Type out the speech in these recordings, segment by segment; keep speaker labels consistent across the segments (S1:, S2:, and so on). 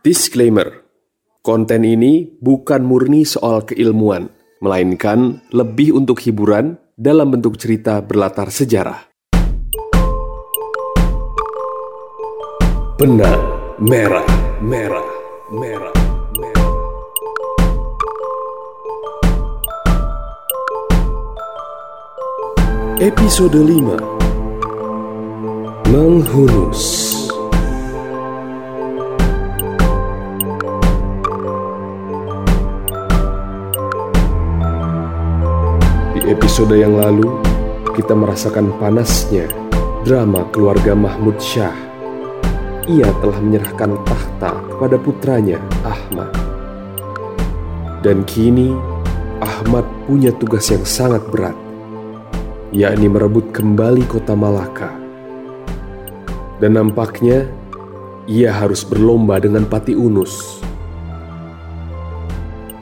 S1: Disclaimer: Konten ini bukan murni soal keilmuan, melainkan lebih untuk hiburan dalam bentuk cerita berlatar sejarah. Benang merah, merah, merah, merah. Episode 5 Menghunus episode yang lalu, kita merasakan panasnya drama keluarga Mahmud Syah. Ia telah menyerahkan tahta kepada putranya, Ahmad. Dan kini, Ahmad punya tugas yang sangat berat, yakni merebut kembali kota Malaka. Dan nampaknya, ia harus berlomba dengan Pati Unus.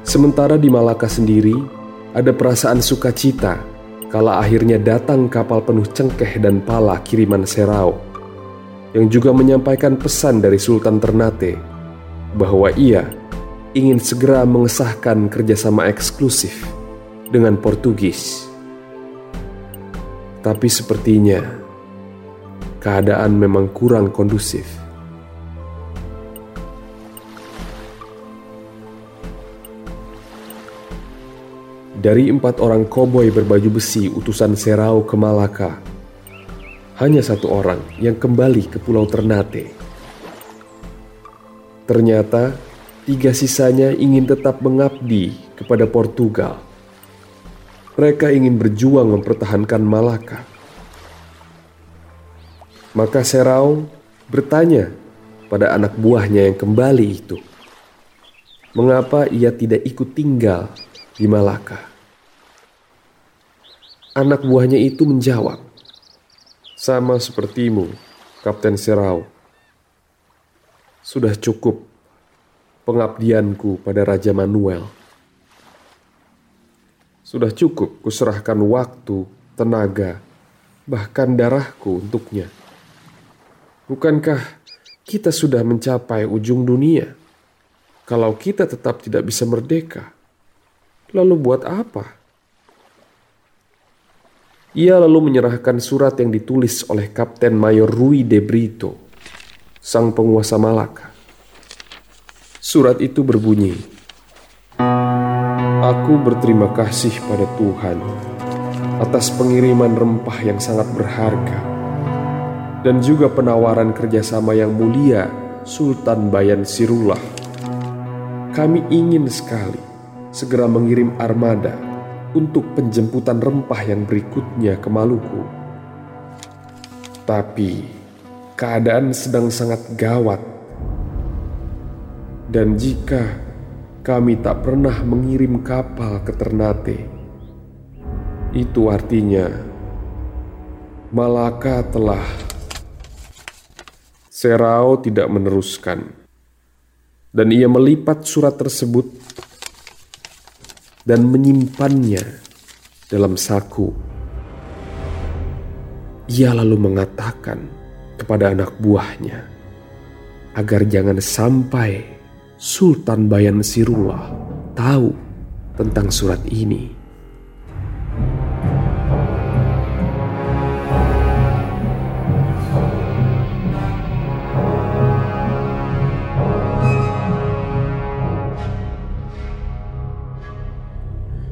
S1: Sementara di Malaka sendiri, ada perasaan sukacita kala akhirnya datang kapal penuh cengkeh dan pala kiriman Serau yang juga menyampaikan pesan dari Sultan Ternate bahwa ia ingin segera mengesahkan kerjasama eksklusif dengan Portugis. Tapi sepertinya keadaan memang kurang kondusif. Dari empat orang koboi berbaju besi utusan Serau ke Malaka, hanya satu orang yang kembali ke Pulau Ternate. Ternyata, tiga sisanya ingin tetap mengabdi kepada Portugal. Mereka ingin berjuang mempertahankan Malaka. Maka Serau bertanya pada anak buahnya yang kembali itu, mengapa ia tidak ikut tinggal di Malaka. Anak buahnya itu menjawab, "Sama sepertimu, Kapten Serau. Sudah cukup pengabdianku pada Raja Manuel. Sudah cukup kuserahkan waktu, tenaga, bahkan darahku untuknya. Bukankah kita sudah mencapai ujung dunia? Kalau kita tetap tidak bisa merdeka, lalu buat apa?" Ia lalu menyerahkan surat yang ditulis oleh Kapten Mayor Rui de Brito, sang penguasa Malaka. Surat itu berbunyi, Aku berterima kasih pada Tuhan atas pengiriman rempah yang sangat berharga dan juga penawaran kerjasama yang mulia Sultan Bayan Sirullah. Kami ingin sekali segera mengirim armada untuk penjemputan rempah yang berikutnya ke Maluku. Tapi keadaan sedang sangat gawat. Dan jika kami tak pernah mengirim kapal ke Ternate, itu artinya Malaka telah Serao tidak meneruskan. Dan ia melipat surat tersebut dan menyimpannya dalam saku. Ia lalu mengatakan kepada anak buahnya agar jangan sampai Sultan Bayan Sirullah tahu tentang surat ini.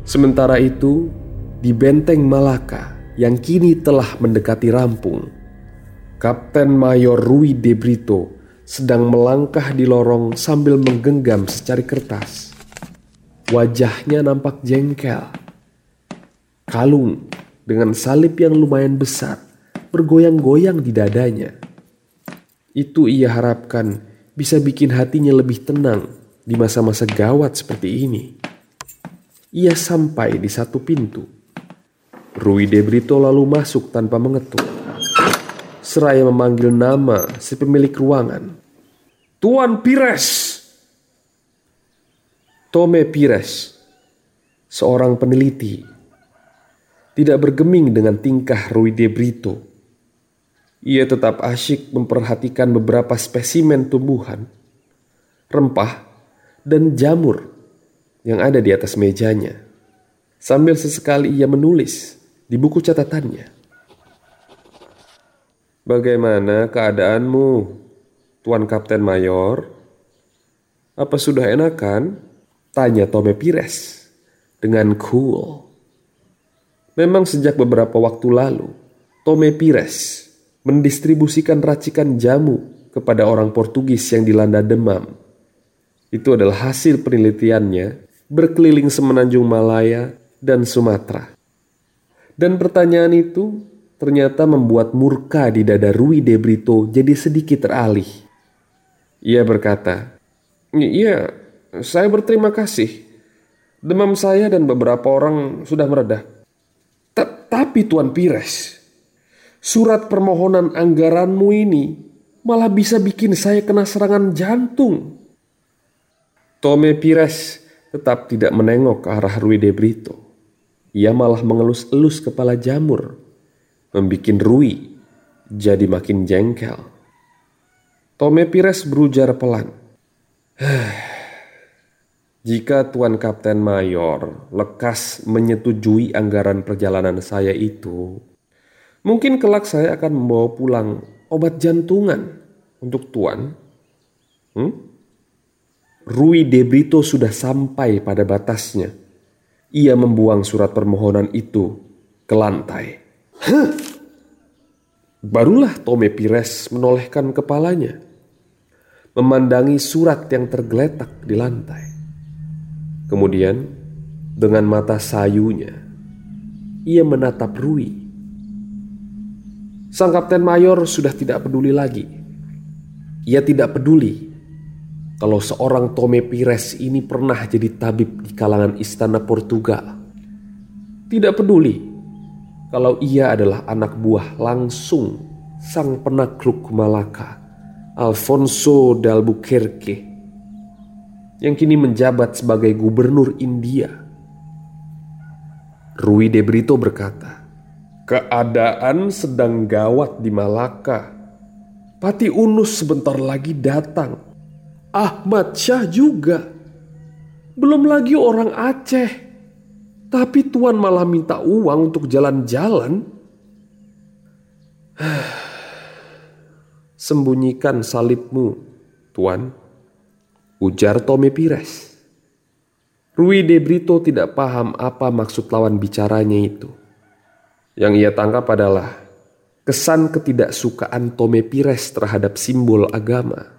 S1: Sementara itu, di benteng Malaka yang kini telah mendekati rampung, Kapten Mayor Rui de Brito sedang melangkah di lorong sambil menggenggam secari kertas. Wajahnya nampak jengkel. Kalung dengan salib yang lumayan besar bergoyang-goyang di dadanya. Itu ia harapkan bisa bikin hatinya lebih tenang di masa-masa gawat seperti ini ia sampai di satu pintu. Rui de Brito lalu masuk tanpa mengetuk. Seraya memanggil nama si pemilik ruangan. Tuan Pires! Tome Pires, seorang peneliti, tidak bergeming dengan tingkah Rui de Brito. Ia tetap asyik memperhatikan beberapa spesimen tumbuhan rempah, dan jamur yang ada di atas mejanya. Sambil sesekali ia menulis di buku catatannya. Bagaimana keadaanmu, Tuan Kapten Mayor? Apa sudah enakan? Tanya Tome Pires dengan cool. Memang sejak beberapa waktu lalu, Tome Pires mendistribusikan racikan jamu kepada orang Portugis yang dilanda demam. Itu adalah hasil penelitiannya berkeliling semenanjung Malaya dan Sumatera. Dan pertanyaan itu ternyata membuat murka di dada Rui de Brito jadi sedikit teralih. Ia berkata, Iya, saya berterima kasih. Demam saya dan beberapa orang sudah meredah. Tapi Tuan Pires, surat permohonan anggaranmu ini malah bisa bikin saya kena serangan jantung. Tome Pires tetap tidak menengok ke arah Rui de Brito. Ia malah mengelus-elus kepala jamur, membikin Rui jadi makin jengkel. Tome Pires berujar pelan. Jika Tuan Kapten Mayor lekas menyetujui anggaran perjalanan saya itu, mungkin kelak saya akan membawa pulang obat jantungan untuk Tuan. Hmm? Rui de Brito sudah sampai pada batasnya. Ia membuang surat permohonan itu ke lantai. Huh? Barulah Tome Pires menolehkan kepalanya, memandangi surat yang tergeletak di lantai. Kemudian, dengan mata sayunya, ia menatap Rui. Sang Kapten Mayor sudah tidak peduli lagi. Ia tidak peduli kalau seorang Tome Pires ini pernah jadi tabib di kalangan istana Portugal. Tidak peduli kalau ia adalah anak buah langsung sang penakluk Malaka, Alfonso d'Albuquerque, yang kini menjabat sebagai gubernur India. Rui de Brito berkata, Keadaan sedang gawat di Malaka. Pati Unus sebentar lagi datang Ahmad Syah juga. Belum lagi orang Aceh. Tapi Tuan malah minta uang untuk jalan-jalan. Sembunyikan salibmu, Tuan. Ujar Tome Pires. Rui de Brito tidak paham apa maksud lawan bicaranya itu. Yang ia tangkap adalah kesan ketidaksukaan Tome Pires terhadap simbol agama.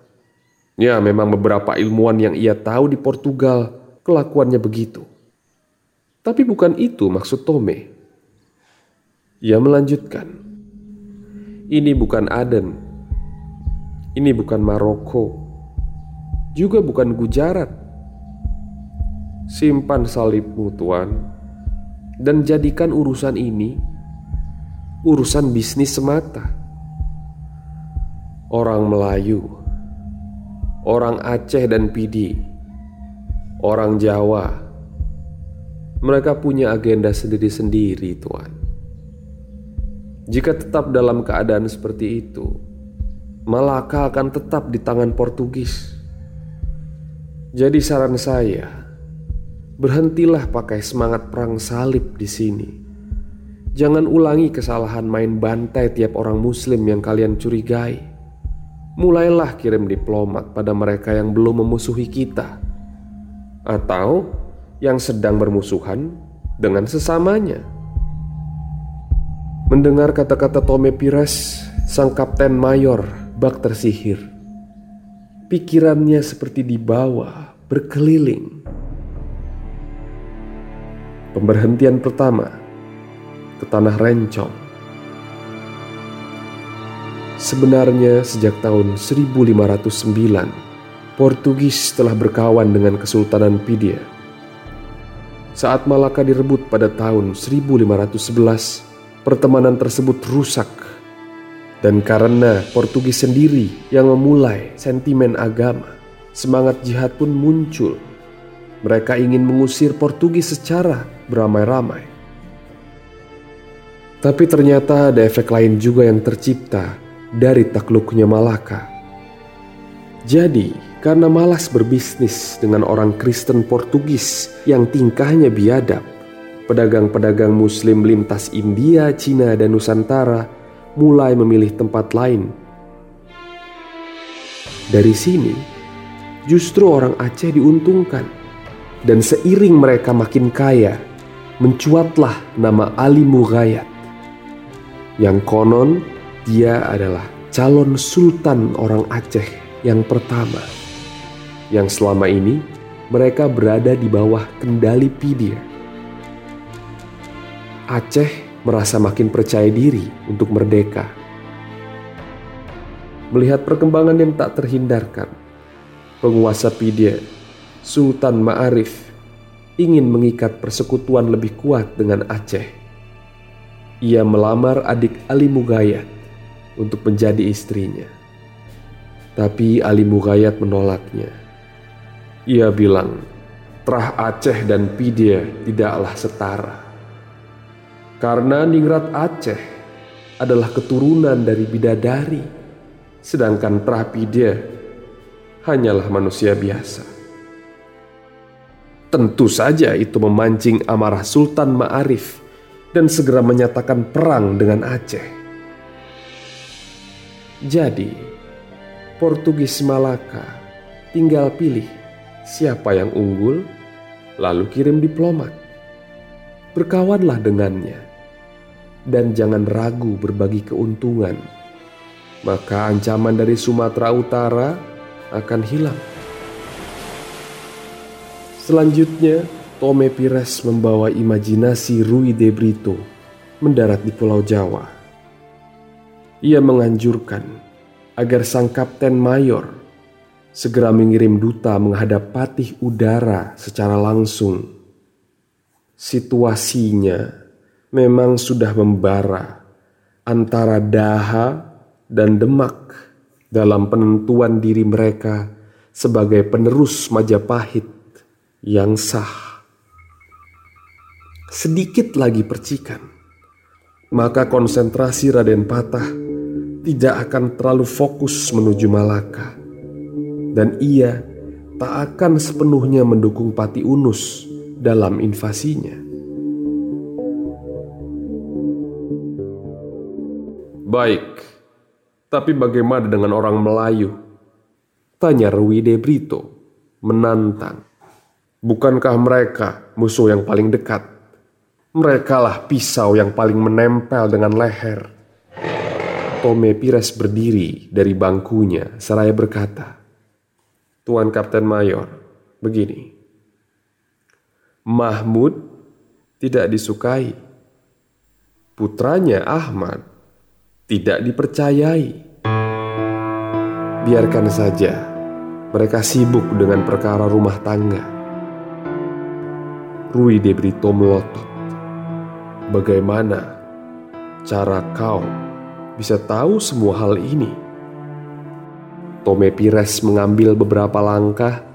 S1: Ya, memang beberapa ilmuwan yang ia tahu di Portugal kelakuannya begitu. Tapi bukan itu maksud Tome. Ia melanjutkan, ini bukan Aden, ini bukan Maroko, juga bukan Gujarat. Simpan salibmu, Tuan, dan jadikan urusan ini urusan bisnis semata. Orang Melayu orang Aceh dan Pidi, orang Jawa, mereka punya agenda sendiri-sendiri, Tuan. Jika tetap dalam keadaan seperti itu, Malaka akan tetap di tangan Portugis. Jadi saran saya, berhentilah pakai semangat perang salib di sini. Jangan ulangi kesalahan main bantai tiap orang muslim yang kalian curigai mulailah kirim diplomat pada mereka yang belum memusuhi kita, atau yang sedang bermusuhan dengan sesamanya. Mendengar kata-kata Tome Pires, sang kapten mayor bak tersihir. Pikirannya seperti dibawa berkeliling. Pemberhentian pertama ke tanah Rencong Sebenarnya sejak tahun 1509, Portugis telah berkawan dengan Kesultanan Pidia. Saat Malaka direbut pada tahun 1511, pertemanan tersebut rusak. Dan karena Portugis sendiri yang memulai sentimen agama, semangat jihad pun muncul. Mereka ingin mengusir Portugis secara beramai-ramai. Tapi ternyata ada efek lain juga yang tercipta dari takluknya Malaka. Jadi, karena malas berbisnis dengan orang Kristen Portugis yang tingkahnya biadab. Pedagang-pedagang Muslim lintas India, Cina, dan Nusantara mulai memilih tempat lain. Dari sini, justru orang Aceh diuntungkan, dan seiring mereka makin kaya, mencuatlah nama Ali Mughayat. Yang konon, dia adalah calon sultan orang Aceh yang pertama yang selama ini mereka berada di bawah kendali Pidir. Aceh merasa makin percaya diri untuk merdeka. Melihat perkembangan yang tak terhindarkan, penguasa Pidir, Sultan Ma'arif, ingin mengikat persekutuan lebih kuat dengan Aceh. Ia melamar adik Ali Mugayat untuk menjadi istrinya. Tapi Ali Mugayat menolaknya ia bilang, Trah Aceh dan Pidie tidaklah setara. Karena Ningrat Aceh adalah keturunan dari bidadari, sedangkan Trah Pidie hanyalah manusia biasa. Tentu saja itu memancing amarah Sultan Ma'arif dan segera menyatakan perang dengan Aceh. Jadi, Portugis Malaka tinggal pilih siapa yang unggul, lalu kirim diplomat. Berkawanlah dengannya, dan jangan ragu berbagi keuntungan, maka ancaman dari Sumatera Utara akan hilang. Selanjutnya, Tome Pires membawa imajinasi Rui de Brito mendarat di Pulau Jawa. Ia menganjurkan agar sang kapten mayor segera mengirim duta menghadap patih udara secara langsung. Situasinya memang sudah membara antara Daha dan Demak dalam penentuan diri mereka sebagai penerus Majapahit yang sah. Sedikit lagi percikan, maka konsentrasi Raden Patah tidak akan terlalu fokus menuju Malaka dan ia tak akan sepenuhnya mendukung Pati Unus dalam invasinya. Baik, tapi bagaimana dengan orang Melayu? Tanya Rui de Brito, menantang. Bukankah mereka musuh yang paling dekat? Merekalah pisau yang paling menempel dengan leher. Tome Pires berdiri dari bangkunya seraya berkata, Tuan Kapten Mayor, begini. Mahmud tidak disukai. Putranya Ahmad tidak dipercayai. Biarkan saja mereka sibuk dengan perkara rumah tangga. Rui de Brito melotot. Bagaimana cara kau bisa tahu semua hal ini? Tome Pires mengambil beberapa langkah,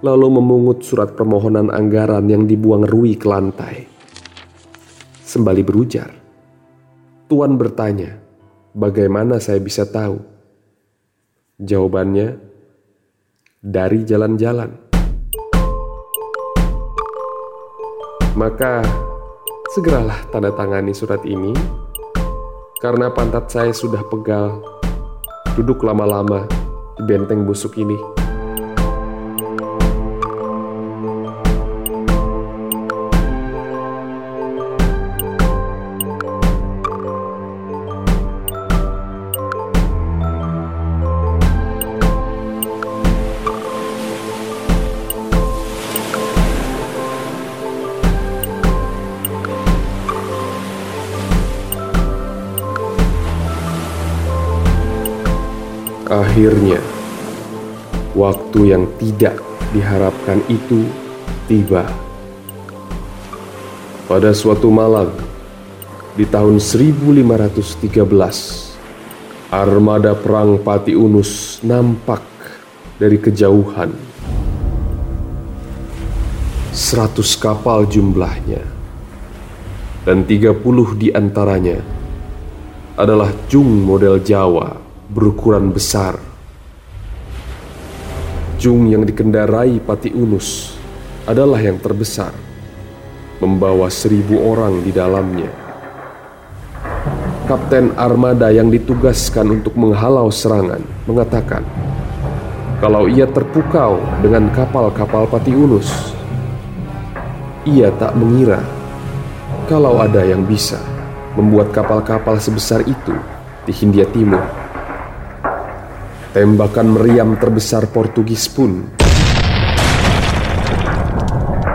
S1: lalu memungut surat permohonan anggaran yang dibuang Rui ke lantai. Sembali berujar, Tuan bertanya, bagaimana saya bisa tahu? Jawabannya, dari jalan-jalan. Maka segeralah tanda tangani surat ini, karena pantat saya sudah pegal duduk lama-lama di benteng busuk ini. Akhirnya, waktu yang tidak diharapkan itu tiba. Pada suatu malam di tahun 1513, armada perang Pati Unus nampak dari kejauhan. Seratus kapal jumlahnya, dan tiga puluh di antaranya adalah jung model Jawa berukuran besar jung yang dikendarai Pati Unus adalah yang terbesar, membawa seribu orang di dalamnya. Kapten armada yang ditugaskan untuk menghalau serangan mengatakan, kalau ia terpukau dengan kapal-kapal Pati Unus, ia tak mengira kalau ada yang bisa membuat kapal-kapal sebesar itu di Hindia Timur. Tembakan meriam terbesar Portugis pun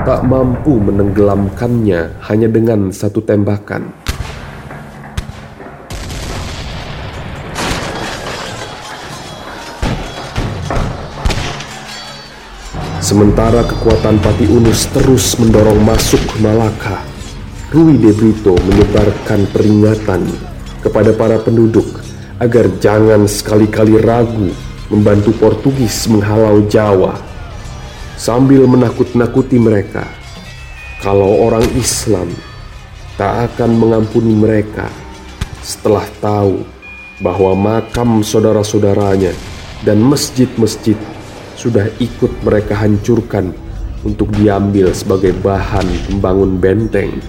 S1: tak mampu menenggelamkannya hanya dengan satu tembakan. Sementara kekuatan Pati Unus terus mendorong masuk Malaka, Rui de Brito menyebarkan peringatan kepada para penduduk agar jangan sekali-kali ragu membantu Portugis menghalau Jawa sambil menakut-nakuti mereka kalau orang Islam tak akan mengampuni mereka setelah tahu bahwa makam saudara-saudaranya dan masjid-masjid sudah ikut mereka hancurkan untuk diambil sebagai bahan membangun benteng.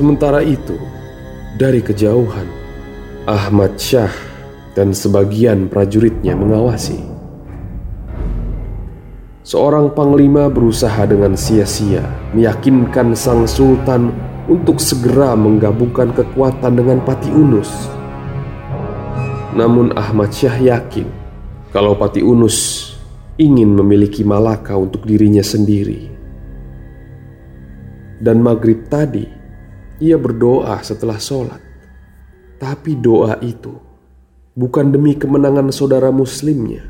S1: Sementara itu, dari kejauhan, Ahmad Syah dan sebagian prajuritnya mengawasi. Seorang panglima berusaha dengan sia-sia meyakinkan sang sultan untuk segera menggabungkan kekuatan dengan Pati Unus. Namun Ahmad Syah yakin kalau Pati Unus ingin memiliki Malaka untuk dirinya sendiri. Dan maghrib tadi, ia berdoa setelah sholat, tapi doa itu bukan demi kemenangan saudara Muslimnya.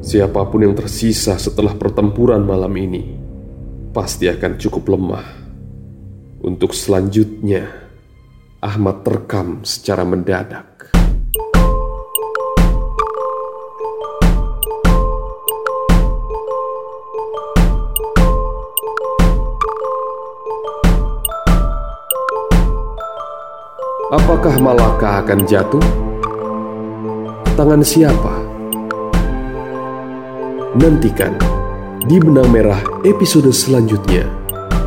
S1: Siapa pun yang tersisa setelah pertempuran malam ini pasti akan cukup lemah. Untuk selanjutnya, Ahmad terkam secara mendadak. Apakah Malaka akan jatuh? Tangan siapa? Nantikan di Benang Merah episode selanjutnya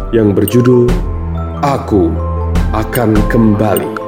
S1: yang berjudul Aku Akan Kembali.